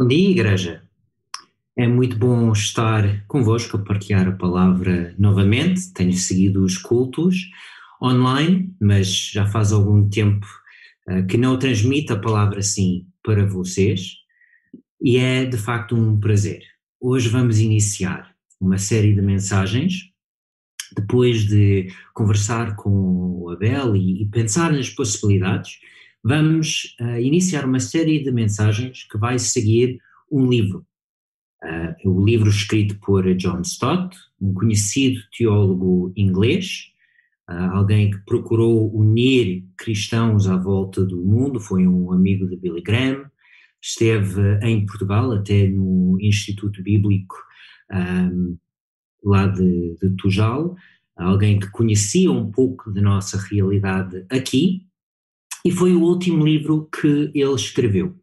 Bom dia, Igreja. É muito bom estar convosco a partilhar a palavra novamente. Tenho seguido os cultos online, mas já faz algum tempo uh, que não transmito a palavra assim para vocês e é de facto um prazer. Hoje vamos iniciar uma série de mensagens. Depois de conversar com o Abel e, e pensar nas possibilidades, vamos uh, iniciar uma série de mensagens que vai seguir um livro. Uh, o livro escrito por John Stott, um conhecido teólogo inglês, uh, alguém que procurou unir cristãos à volta do mundo, foi um amigo de Billy Graham, esteve em Portugal, até no Instituto Bíblico um, lá de, de Tujal, alguém que conhecia um pouco da nossa realidade aqui, e foi o último livro que ele escreveu.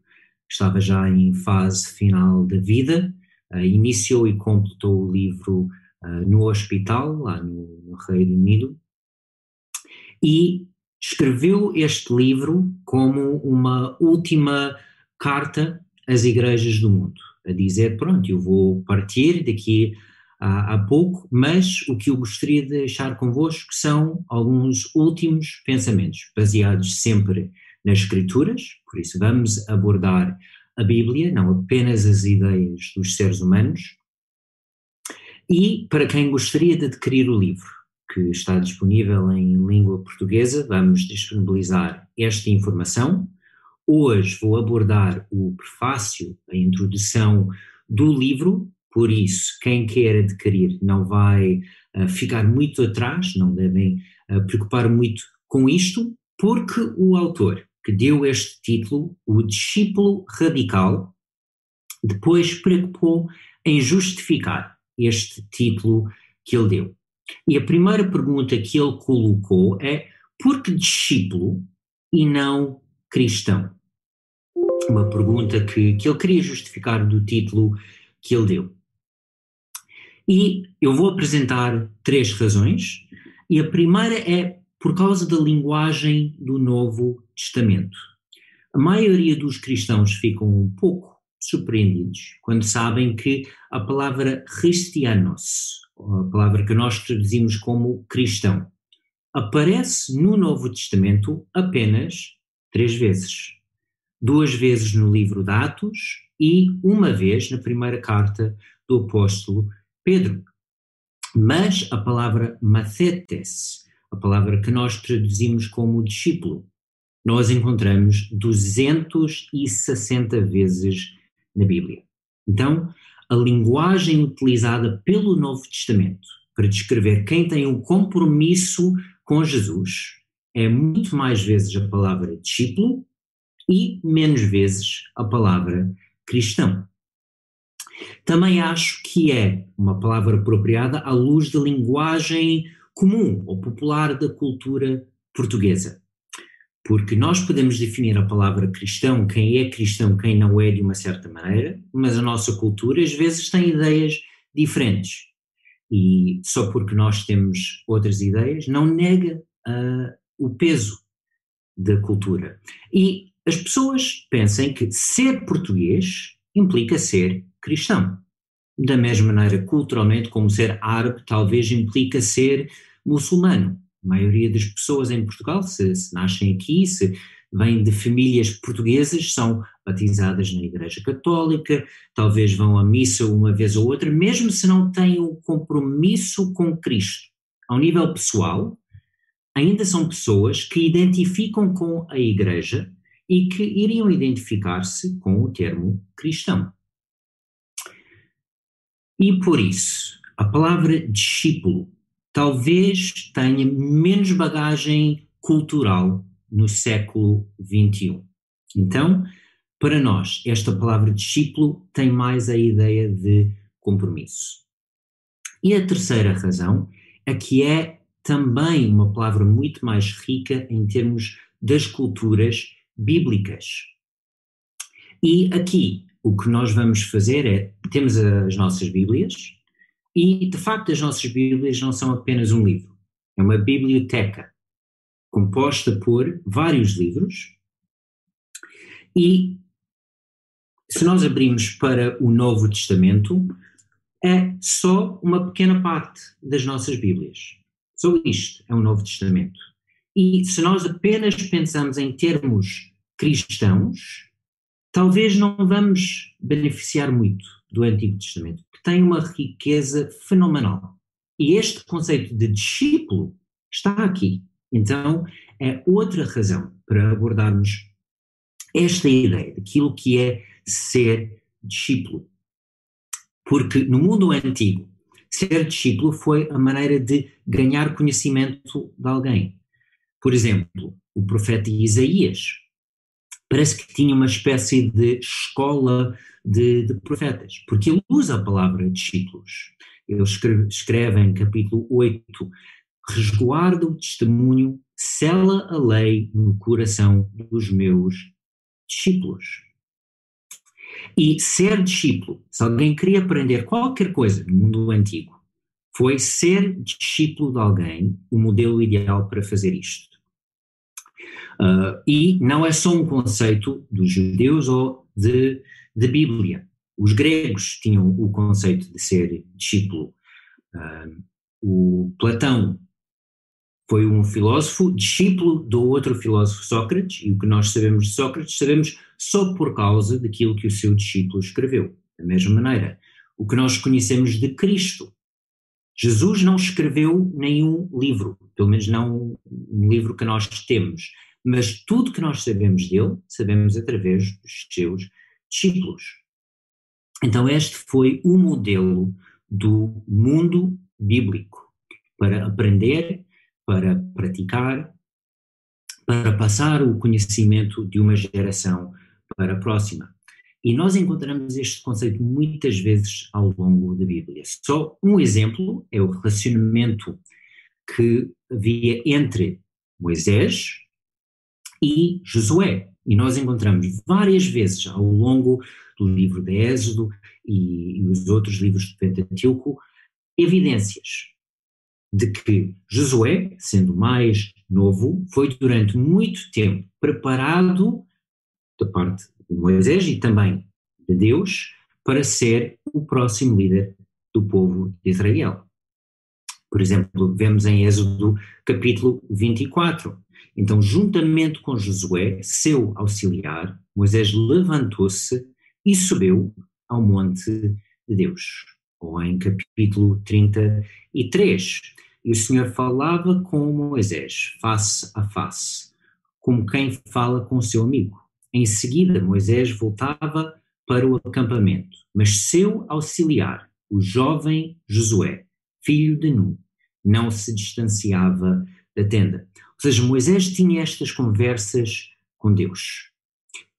Estava já em fase final da vida, uh, iniciou e completou o livro uh, no hospital, lá no, no Reino Unido, e escreveu este livro como uma última carta às igrejas do mundo, a dizer: pronto, eu vou partir daqui há, há pouco, mas o que eu gostaria de deixar convosco são alguns últimos pensamentos, baseados sempre nas Escrituras, por isso vamos abordar a Bíblia, não apenas as ideias dos seres humanos. E para quem gostaria de adquirir o livro, que está disponível em língua portuguesa, vamos disponibilizar esta informação. Hoje vou abordar o prefácio, a introdução do livro, por isso, quem quer adquirir não vai uh, ficar muito atrás, não devem uh, preocupar muito com isto, porque o autor que deu este título, o discípulo radical, depois preocupou em justificar este título que ele deu. E a primeira pergunta que ele colocou é: por que discípulo e não cristão? Uma pergunta que, que ele queria justificar do título que ele deu. E eu vou apresentar três razões, e a primeira é por causa da linguagem do Novo Testamento. A maioria dos cristãos ficam um pouco surpreendidos quando sabem que a palavra cristianos, a palavra que nós traduzimos como cristão, aparece no Novo Testamento apenas três vezes. Duas vezes no livro de Atos e uma vez na primeira carta do apóstolo Pedro. Mas a palavra mathetes, a palavra que nós traduzimos como discípulo, nós encontramos 260 vezes na Bíblia. Então, a linguagem utilizada pelo Novo Testamento para descrever quem tem um compromisso com Jesus é muito mais vezes a palavra discípulo e menos vezes a palavra cristão. Também acho que é uma palavra apropriada à luz da linguagem comum ou popular da cultura portuguesa. Porque nós podemos definir a palavra cristão, quem é cristão, quem não é, de uma certa maneira, mas a nossa cultura às vezes tem ideias diferentes. E só porque nós temos outras ideias, não nega uh, o peso da cultura. E as pessoas pensam que ser português implica ser cristão. Da mesma maneira, culturalmente, como ser árabe talvez implica ser muçulmano. A maioria das pessoas em Portugal, se, se nascem aqui, se vêm de famílias portuguesas, são batizadas na Igreja Católica, talvez vão à missa uma vez ou outra, mesmo se não têm um compromisso com Cristo. Ao nível pessoal, ainda são pessoas que identificam com a Igreja e que iriam identificar-se com o termo cristão. E por isso, a palavra discípulo talvez tenha menos bagagem cultural no século XXI. Então, para nós, esta palavra discípulo tem mais a ideia de compromisso. E a terceira razão é que é também uma palavra muito mais rica em termos das culturas bíblicas. E aqui o que nós vamos fazer é, temos as nossas Bíblias, e de facto as nossas Bíblias não são apenas um livro, é uma biblioteca composta por vários livros, e se nós abrimos para o Novo Testamento, é só uma pequena parte das nossas Bíblias. Só isto é o Novo Testamento. E se nós apenas pensamos em termos cristãos, talvez não vamos beneficiar muito do Antigo Testamento, que tem uma riqueza fenomenal. E este conceito de discípulo está aqui. Então, é outra razão para abordarmos esta ideia daquilo que é ser discípulo. Porque no mundo antigo, ser discípulo foi a maneira de ganhar conhecimento de alguém. Por exemplo, o profeta Isaías parece que tinha uma espécie de escola de, de profetas, porque ele usa a palavra discípulos. Ele escreve, escreve em capítulo 8: resguarda o testemunho, sela a lei no coração dos meus discípulos. E ser discípulo, se alguém queria aprender qualquer coisa no mundo antigo, foi ser discípulo de alguém o modelo ideal para fazer isto. Uh, e não é só um conceito dos judeus ou de, de Bíblia. Os gregos tinham o conceito de ser discípulo. Uh, o Platão foi um filósofo discípulo do outro filósofo Sócrates, e o que nós sabemos de Sócrates sabemos só por causa daquilo que o seu discípulo escreveu. Da mesma maneira, o que nós conhecemos de Cristo. Jesus não escreveu nenhum livro, pelo menos não um livro que nós temos, mas tudo que nós sabemos dele, sabemos através dos seus discípulos. Então, este foi o modelo do mundo bíblico para aprender para praticar, para passar o conhecimento de uma geração para a próxima. E nós encontramos este conceito muitas vezes ao longo da Bíblia. Só um exemplo é o relacionamento que havia entre Moisés e Josué. E nós encontramos várias vezes ao longo do livro de Êxodo e, e os outros livros do Pentateuco evidências de que Josué, sendo mais novo, foi durante muito tempo preparado da parte de Moisés e também de Deus para ser o próximo líder do povo de Israel. Por exemplo, vemos em Êxodo capítulo 24. Então, juntamente com Josué, seu auxiliar, Moisés levantou-se e subiu ao monte de Deus ou em capítulo 33. E o Senhor falava com Moisés, face a face, como quem fala com seu amigo. Em seguida, Moisés voltava para o acampamento, mas seu auxiliar, o jovem Josué, filho de Nun, não se distanciava da tenda. Ou seja, Moisés tinha estas conversas com Deus.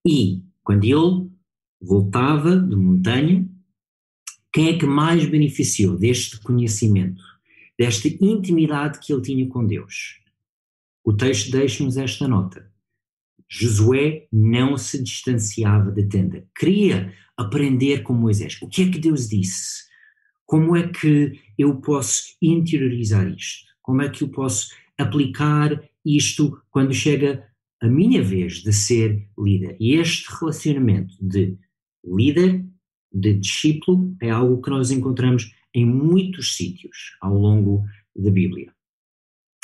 E, quando ele voltava de montanha, quem é que mais beneficiou deste conhecimento, desta intimidade que ele tinha com Deus? O texto deixa-nos esta nota. Josué não se distanciava da tenda, queria aprender com Moisés. O que é que Deus disse? Como é que eu posso interiorizar isto? Como é que eu posso aplicar isto quando chega a minha vez de ser líder? E este relacionamento de líder de discípulo é algo que nós encontramos em muitos sítios ao longo da Bíblia.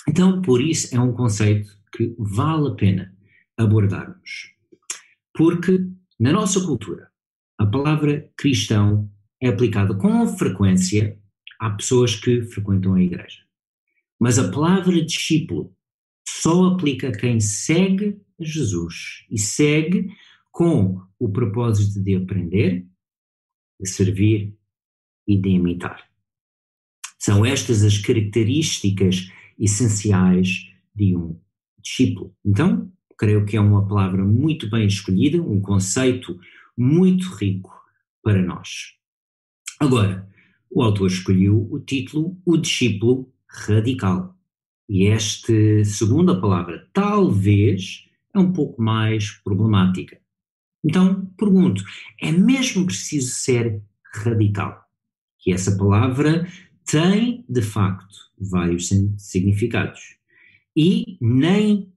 Então, por isso, é um conceito que vale a pena abordarmos. Porque na nossa cultura, a palavra cristão é aplicada com frequência a pessoas que frequentam a igreja. Mas a palavra discípulo só aplica a quem segue Jesus e segue com o propósito de aprender, de servir e de imitar. São estas as características essenciais de um discípulo. Então, creio que é uma palavra muito bem escolhida, um conceito muito rico para nós. Agora, o autor escolheu o título O Discípulo Radical. E esta segunda palavra, talvez, é um pouco mais problemática. Então, pergunto: é mesmo preciso ser radical? Que essa palavra tem, de facto, vários significados. E nem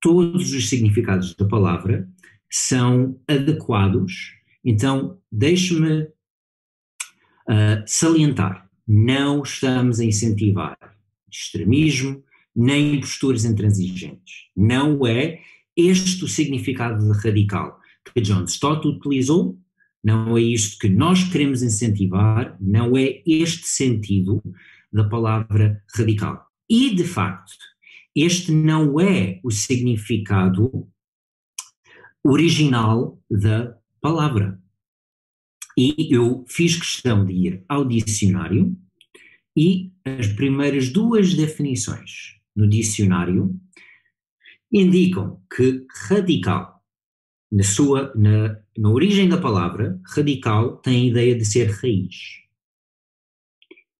todos os significados da palavra são adequados Então, deixe-me uh, salientar: não estamos a incentivar extremismo nem posturas intransigentes. Não é este o significado de radical que John Stott utilizou, não é isto que nós queremos incentivar, não é este sentido da palavra radical. E, de facto, este não é o significado original da palavra. E eu fiz questão de ir ao dicionário e as primeiras duas definições no dicionário indicam que radical, na sua, na, na origem da palavra, radical tem a ideia de ser raiz.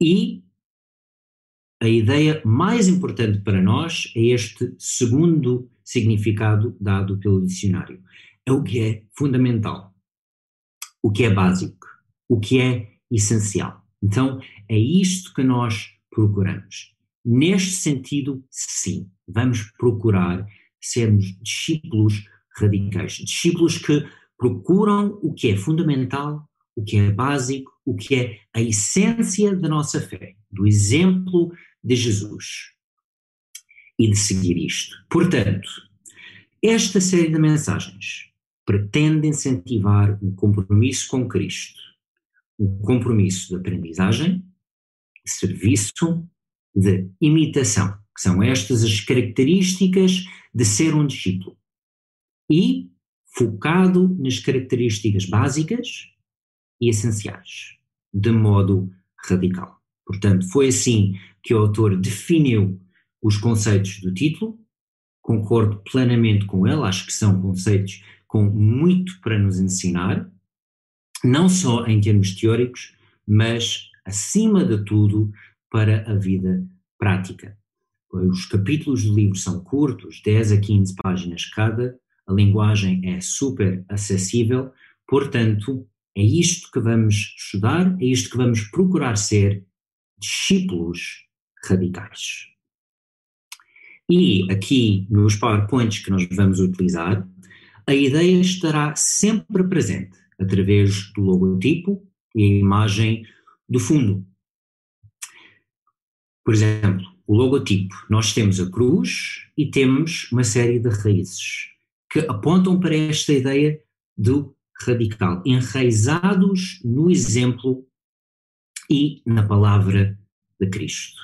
E a ideia mais importante para nós é este segundo significado dado pelo dicionário. É o que é fundamental, o que é básico, o que é essencial. Então, é isto que nós procuramos. Neste sentido, sim, vamos procurar sermos discípulos radicais, discípulos que procuram o que é fundamental, o que é básico, o que é a essência da nossa fé, do exemplo de Jesus e de seguir isto. Portanto, esta série de mensagens pretende incentivar um compromisso com Cristo, um compromisso de aprendizagem, de serviço, de imitação, que são estas as características de ser um discípulo. E focado nas características básicas e essenciais, de modo radical. Portanto, foi assim que o autor definiu os conceitos do título, concordo plenamente com ele, acho que são conceitos com muito para nos ensinar, não só em termos teóricos, mas, acima de tudo, para a vida prática. Os capítulos do livro são curtos, 10 a 15 páginas cada, a linguagem é super acessível, portanto, é isto que vamos estudar, é isto que vamos procurar ser discípulos radicais. E aqui nos PowerPoints que nós vamos utilizar, a ideia estará sempre presente através do logotipo e a imagem do fundo. Por exemplo, o logotipo, nós temos a cruz e temos uma série de raízes que apontam para esta ideia do radical, enraizados no exemplo e na palavra de Cristo.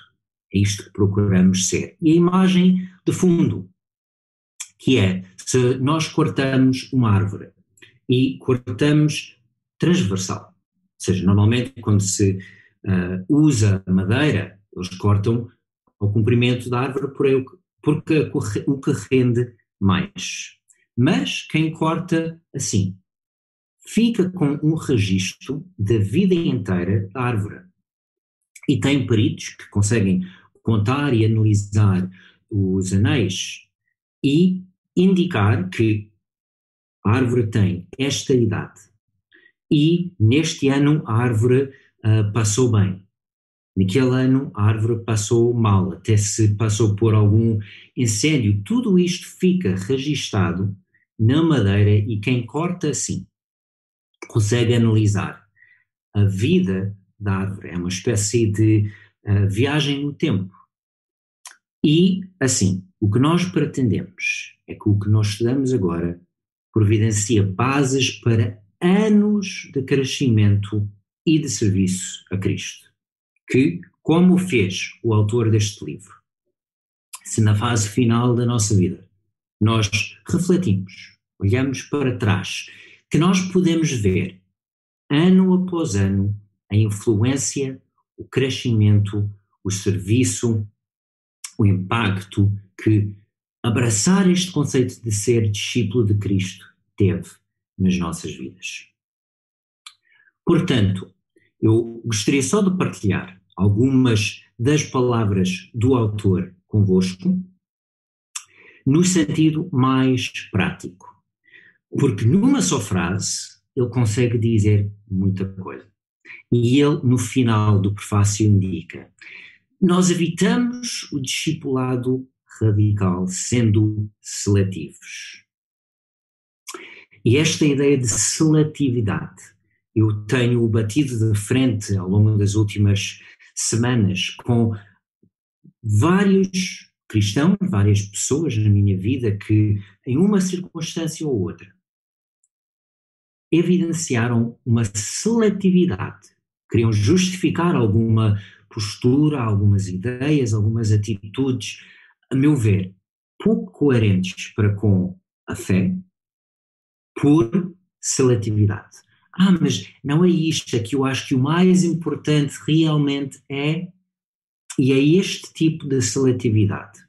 É isto que procuramos ser. E a imagem de fundo, que é se nós cortamos uma árvore e cortamos transversal, ou seja, normalmente quando se uh, usa madeira, eles cortam ao comprimento da árvore porque o que rende mais. Mas quem corta assim fica com um registro da vida inteira da árvore. E tem peritos que conseguem contar e analisar os anéis e indicar que a árvore tem esta idade e neste ano a árvore uh, passou bem. Naquele ano a árvore passou mal, até se passou por algum incêndio. Tudo isto fica registado na madeira e quem corta assim consegue analisar a vida da árvore. É uma espécie de uh, viagem no tempo. E, assim, o que nós pretendemos é que o que nós estudamos agora providencia bases para anos de crescimento e de serviço a Cristo. Que, como fez o autor deste livro, se na fase final da nossa vida nós refletimos, olhamos para trás, que nós podemos ver, ano após ano, a influência, o crescimento, o serviço, o impacto que abraçar este conceito de ser discípulo de Cristo teve nas nossas vidas. Portanto, eu gostaria só de partilhar algumas das palavras do autor convosco, no sentido mais prático. Porque numa só frase ele consegue dizer muita coisa. E ele, no final do prefácio, indica: nós evitamos o discipulado radical sendo seletivos. E esta ideia de seletividade, eu tenho batido de frente ao longo das últimas semanas com vários cristãos, várias pessoas na minha vida que, em uma circunstância ou outra, evidenciaram uma seletividade, queriam justificar alguma postura, algumas ideias, algumas atitudes, a meu ver, pouco coerentes para com a fé, por seletividade. Ah, mas não é isto, é que eu acho que o mais importante realmente é, e é este tipo de seletividade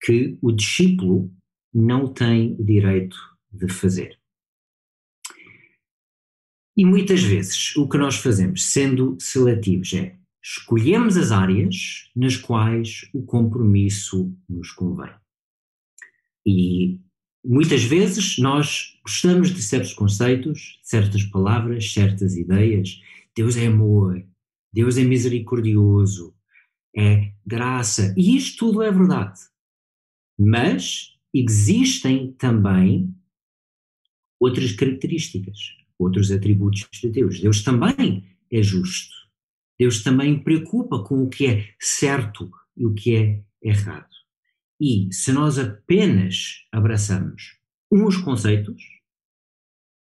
que o discípulo não tem o direito de fazer. E muitas vezes o que nós fazemos, sendo seletivos, é escolhemos as áreas nas quais o compromisso nos convém. E muitas vezes nós gostamos de certos conceitos, certas palavras, certas ideias. Deus é amor, Deus é misericordioso, é graça, e isto tudo é verdade. Mas existem também outras características, outros atributos de Deus. Deus também é justo. Deus também preocupa com o que é certo e o que é errado. E se nós apenas abraçamos uns conceitos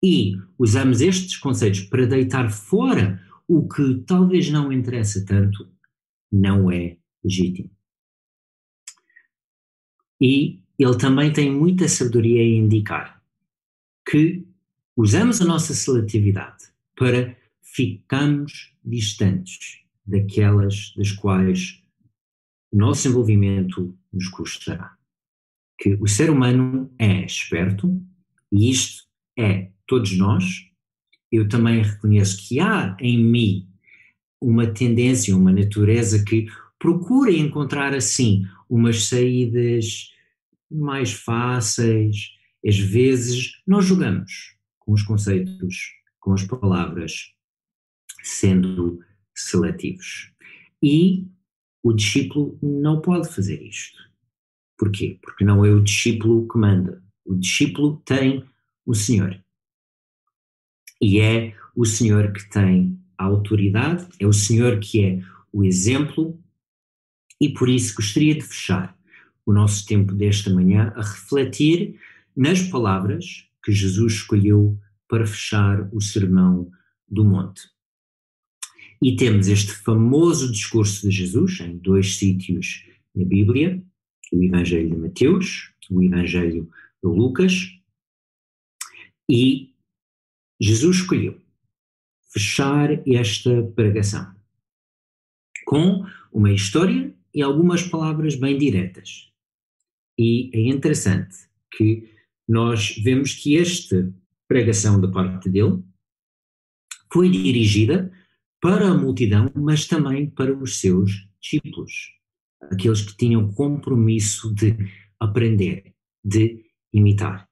e usamos estes conceitos para deitar fora o que talvez não interessa tanto, não é legítimo. E ele também tem muita sabedoria a indicar que usamos a nossa seletividade para ficarmos distantes daquelas das quais o nosso envolvimento nos custará. Que o ser humano é esperto, e isto é todos nós. Eu também reconheço que há em mim uma tendência, uma natureza que procura encontrar assim umas saídas mais fáceis. Às vezes nós jogamos com os conceitos, com as palavras, sendo seletivos. E o discípulo não pode fazer isto. Porquê? Porque não é o discípulo que manda. O discípulo tem o Senhor. E é o Senhor que tem a autoridade, é o Senhor que é o exemplo, e por isso gostaria de fechar o nosso tempo desta manhã a refletir nas palavras que Jesus escolheu para fechar o Sermão do Monte. E temos este famoso discurso de Jesus em dois sítios na Bíblia, o Evangelho de Mateus, o Evangelho de Lucas, e Jesus escolheu fechar esta pregação com uma história e algumas palavras bem diretas. E é interessante que nós vemos que esta pregação da parte dele foi dirigida para a multidão, mas também para os seus discípulos, aqueles que tinham compromisso de aprender, de imitar.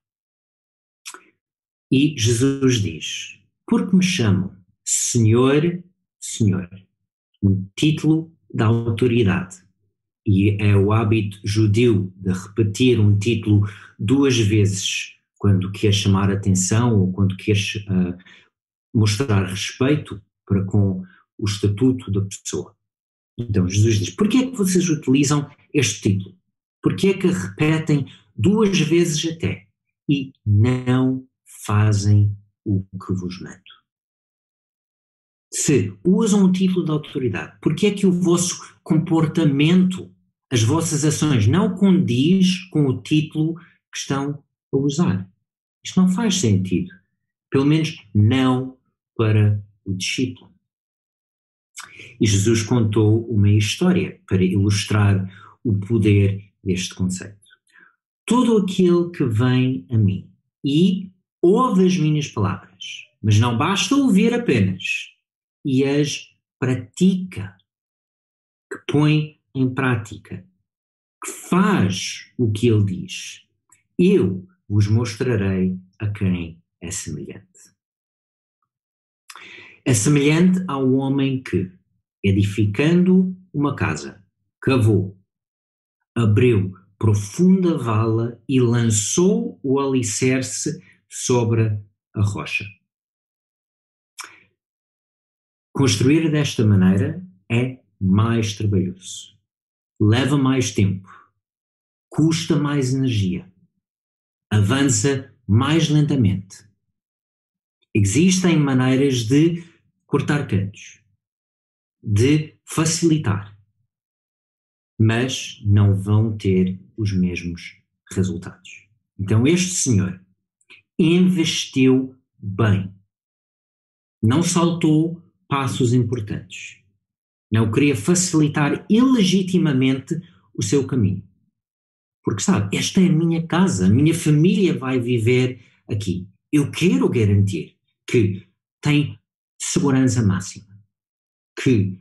E Jesus diz: Porque me chamam Senhor, Senhor, um título da autoridade. E é o hábito judeu de repetir um título duas vezes quando quer chamar atenção ou quando quer uh, mostrar respeito para com o estatuto da pessoa. Então Jesus diz: por que é que vocês utilizam este título? Por que é que repetem duas vezes até e não fazem o que vos mando? Se usam o título de autoridade, por que é que o vosso comportamento, as vossas ações não condiz com o título que estão a usar? Isto não faz sentido. Pelo menos não para o discípulo. E Jesus contou uma história para ilustrar o poder deste conceito. Todo aquele que vem a mim e ouve as minhas palavras, mas não basta ouvir apenas, e as pratica, que põe em prática, que faz o que ele diz, eu vos mostrarei a quem é semelhante. É semelhante ao homem que, edificando uma casa, cavou, abriu profunda vala e lançou o alicerce sobre a rocha. Construir desta maneira é mais trabalhoso, leva mais tempo, custa mais energia, avança mais lentamente. Existem maneiras de cortar cantos, de facilitar, mas não vão ter os mesmos resultados. Então, este senhor investiu bem, não saltou passos importantes, não queria facilitar ilegitimamente o seu caminho. Porque sabe, esta é a minha casa, a minha família vai viver aqui. Eu quero garantir que tem segurança máxima, que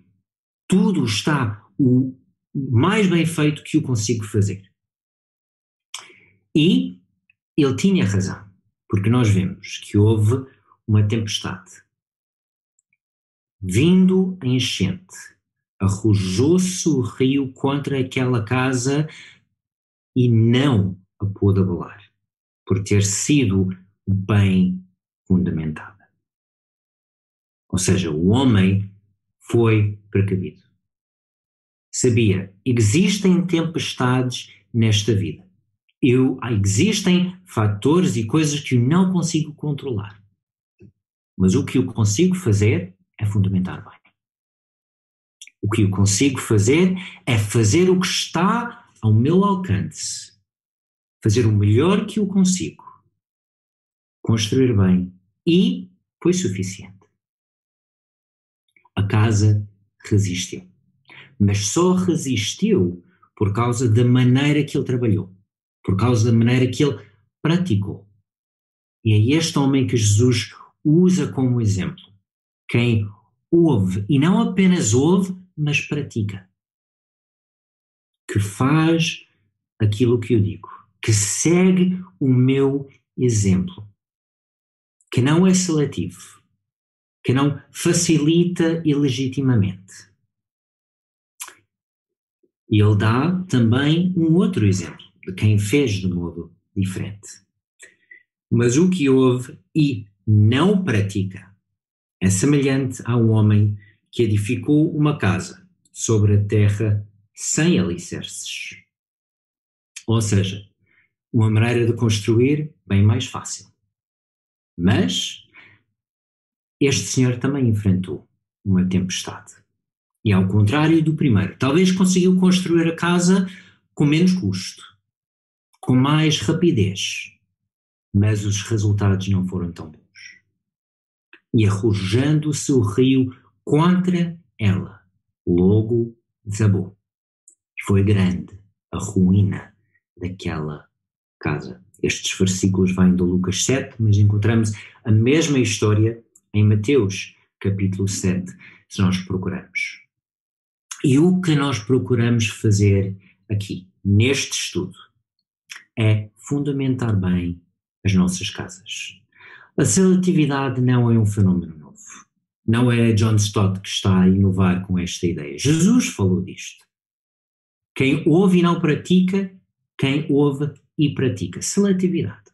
tudo está o mais bem feito que eu consigo fazer. E ele tinha razão, porque nós vemos que houve uma tempestade. Vindo em enchente, arrojou-se o rio contra aquela casa e não a pôde abalar, por ter sido bem fundamentada. Ou seja, o homem foi precavido. Sabia, existem tempestades nesta vida. Eu, existem fatores e coisas que eu não consigo controlar. Mas o que eu consigo fazer é fundamentar bem. O que eu consigo fazer é fazer o que está ao meu alcance. Fazer o melhor que eu consigo. Construir bem. E foi suficiente. A casa resistiu. Mas só resistiu por causa da maneira que ele trabalhou, por causa da maneira que ele praticou. E é este homem que Jesus usa como exemplo. Quem ouve, e não apenas ouve, mas pratica. Que faz aquilo que eu digo, que segue o meu exemplo, que não é seletivo, que não facilita ilegitimamente. E ele dá também um outro exemplo de quem fez de modo diferente. Mas o que ouve e não pratica é semelhante a um homem que edificou uma casa sobre a terra sem alicerces. Ou seja, uma maneira de construir bem mais fácil. Mas este senhor também enfrentou uma tempestade. E ao contrário do primeiro, talvez conseguiu construir a casa com menos custo, com mais rapidez, mas os resultados não foram tão bons. E arrojando-se o rio contra ela, logo desabou. E foi grande a ruína daquela casa. Estes versículos vêm do Lucas 7, mas encontramos a mesma história em Mateus, capítulo 7, se nós procurarmos. E o que nós procuramos fazer aqui, neste estudo, é fundamentar bem as nossas casas. A seletividade não é um fenómeno novo. Não é John Stott que está a inovar com esta ideia. Jesus falou disto. Quem ouve e não pratica, quem ouve e pratica. Seletividade.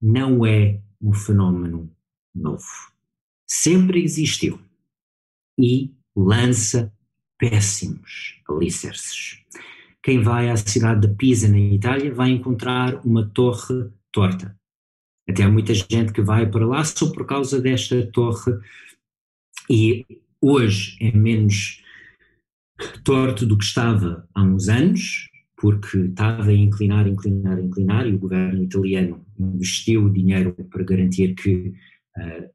Não é um fenómeno novo. Sempre existiu. E lança péssimos alicerces. Quem vai à cidade de Pisa, na Itália, vai encontrar uma torre torta. Até há muita gente que vai para lá só por causa desta torre, e hoje é menos torto do que estava há uns anos, porque estava a inclinar, inclinar, inclinar, e o governo italiano investiu dinheiro para garantir que uh,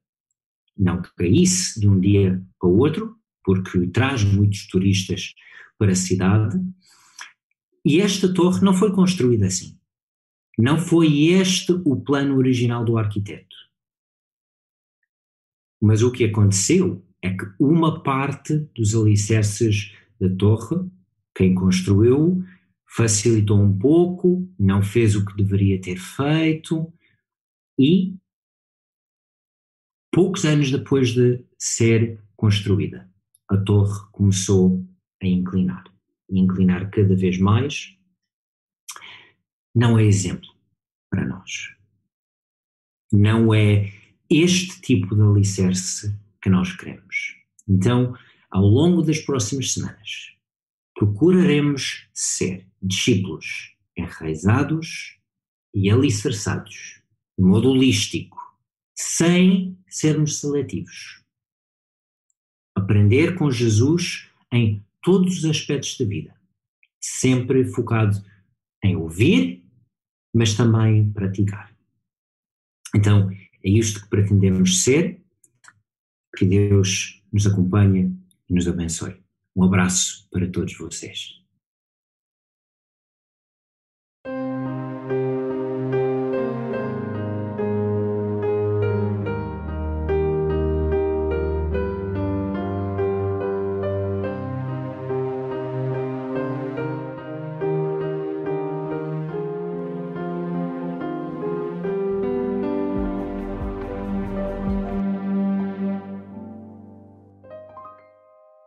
não caísse de um dia para o outro, porque traz muitos turistas para a cidade. E esta torre não foi construída assim. Não foi este o plano original do arquiteto. Mas o que aconteceu é que uma parte dos alicerces da torre, quem construiu, facilitou um pouco, não fez o que deveria ter feito e poucos anos depois de ser construída, a torre começou a inclinar. E inclinar cada vez mais não é exemplo para nós. Não é este tipo de alicerce que nós queremos. Então, ao longo das próximas semanas, procuraremos ser discípulos enraizados e alicerçados, de modo holístico, sem sermos seletivos. Aprender com Jesus em todos os aspectos da vida, sempre focado em ouvir, mas também praticar. Então, é isto que pretendemos ser. Que Deus nos acompanhe e nos abençoe. Um abraço para todos vocês.